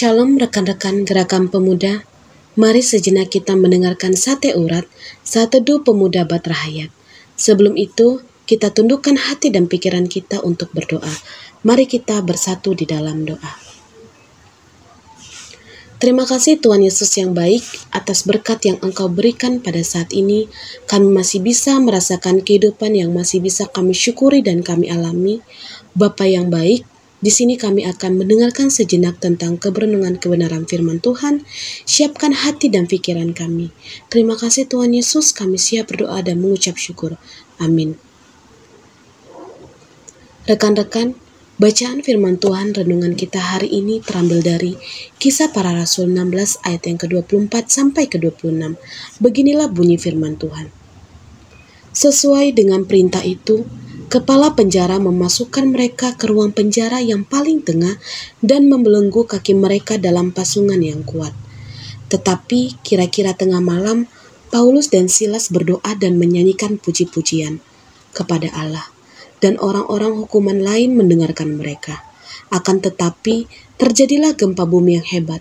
Shalom rekan-rekan gerakan pemuda. Mari sejenak kita mendengarkan sate urat saat teduh pemuda Batrahayat. Sebelum itu, kita tundukkan hati dan pikiran kita untuk berdoa. Mari kita bersatu di dalam doa. Terima kasih Tuhan Yesus yang baik atas berkat yang Engkau berikan pada saat ini. Kami masih bisa merasakan kehidupan yang masih bisa kami syukuri dan kami alami. Bapa yang baik, di sini kami akan mendengarkan sejenak tentang keberenungan kebenaran firman Tuhan. Siapkan hati dan pikiran kami. Terima kasih Tuhan Yesus, kami siap berdoa dan mengucap syukur. Amin. Rekan-rekan, bacaan firman Tuhan renungan kita hari ini terambil dari Kisah Para Rasul 16 ayat yang ke-24 sampai ke-26. Beginilah bunyi firman Tuhan. Sesuai dengan perintah itu, Kepala penjara memasukkan mereka ke ruang penjara yang paling tengah dan membelenggu kaki mereka dalam pasungan yang kuat. Tetapi kira-kira tengah malam, Paulus dan Silas berdoa dan menyanyikan puji-pujian kepada Allah, dan orang-orang hukuman lain mendengarkan mereka. Akan tetapi, terjadilah gempa bumi yang hebat,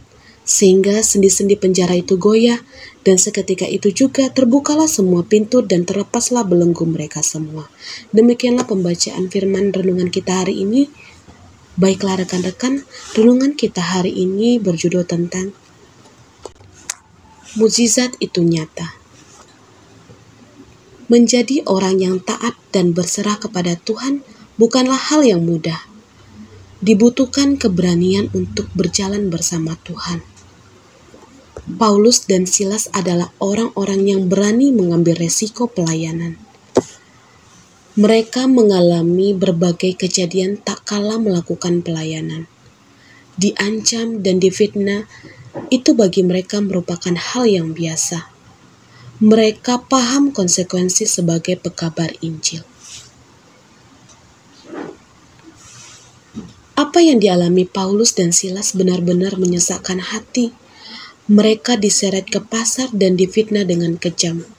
sehingga sendi-sendi penjara itu goyah, dan seketika itu juga terbukalah semua pintu dan terlepaslah belenggu mereka semua. Demikianlah pembacaan firman renungan kita hari ini. Baiklah rekan-rekan, renungan kita hari ini berjudul tentang Mujizat itu nyata. Menjadi orang yang taat dan berserah kepada Tuhan bukanlah hal yang mudah. Dibutuhkan keberanian untuk berjalan bersama Tuhan Paulus dan Silas adalah orang-orang yang berani mengambil resiko pelayanan. Mereka mengalami berbagai kejadian tak kalah melakukan pelayanan. Diancam dan difitnah itu bagi mereka merupakan hal yang biasa. Mereka paham konsekuensi sebagai pekabar Injil. Apa yang dialami Paulus dan Silas benar-benar menyesakkan hati mereka diseret ke pasar dan difitnah dengan kejam.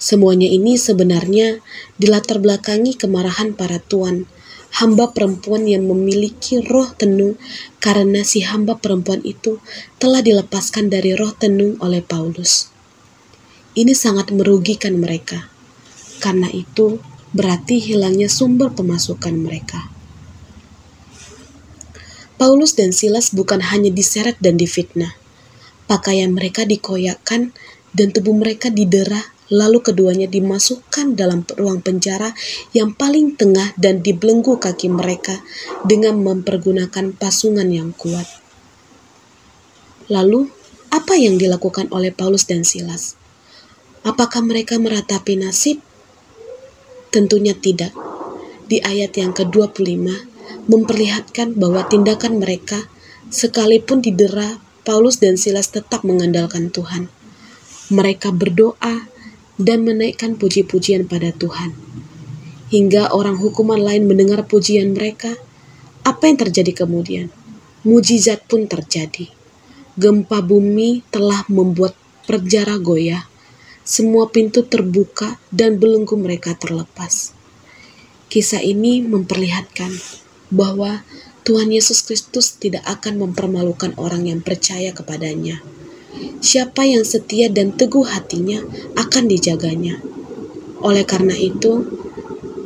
Semuanya ini sebenarnya dilatar belakangi kemarahan para tuan, hamba perempuan yang memiliki roh tenung karena si hamba perempuan itu telah dilepaskan dari roh tenung oleh Paulus. Ini sangat merugikan mereka. Karena itu, berarti hilangnya sumber pemasukan mereka. Paulus dan Silas bukan hanya diseret dan difitnah, Pakaian mereka dikoyakkan dan tubuh mereka didera, lalu keduanya dimasukkan dalam ruang penjara yang paling tengah dan dibelenggu kaki mereka dengan mempergunakan pasungan yang kuat. Lalu, apa yang dilakukan oleh Paulus dan Silas? Apakah mereka meratapi nasib? Tentunya tidak. Di ayat yang ke-25 memperlihatkan bahwa tindakan mereka sekalipun didera Paulus dan Silas tetap mengandalkan Tuhan. Mereka berdoa dan menaikkan puji-pujian pada Tuhan. Hingga orang hukuman lain mendengar pujian mereka, apa yang terjadi kemudian? Mujizat pun terjadi. Gempa bumi telah membuat perjara goyah. Semua pintu terbuka dan belenggu mereka terlepas. Kisah ini memperlihatkan bahwa Tuhan Yesus Kristus tidak akan mempermalukan orang yang percaya kepadanya. Siapa yang setia dan teguh hatinya akan dijaganya. Oleh karena itu,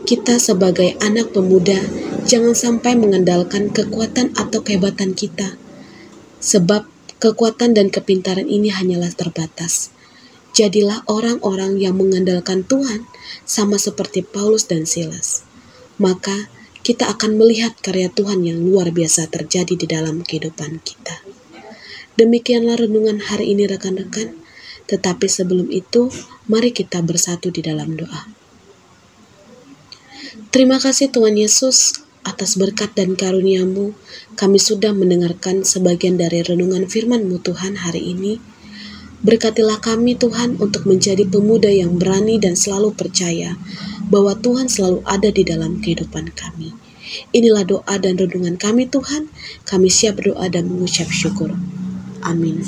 kita sebagai anak pemuda jangan sampai mengandalkan kekuatan atau kehebatan kita. Sebab kekuatan dan kepintaran ini hanyalah terbatas. Jadilah orang-orang yang mengandalkan Tuhan sama seperti Paulus dan Silas. Maka kita akan melihat karya Tuhan yang luar biasa terjadi di dalam kehidupan kita. Demikianlah renungan hari ini rekan-rekan. Tetapi sebelum itu, mari kita bersatu di dalam doa. Terima kasih Tuhan Yesus atas berkat dan karuniamu. Kami sudah mendengarkan sebagian dari renungan firman-Mu Tuhan hari ini. Berkatilah kami Tuhan untuk menjadi pemuda yang berani dan selalu percaya bahwa Tuhan selalu ada di dalam kehidupan kami. Inilah doa dan renungan kami Tuhan. Kami siap berdoa dan mengucap syukur. Amin.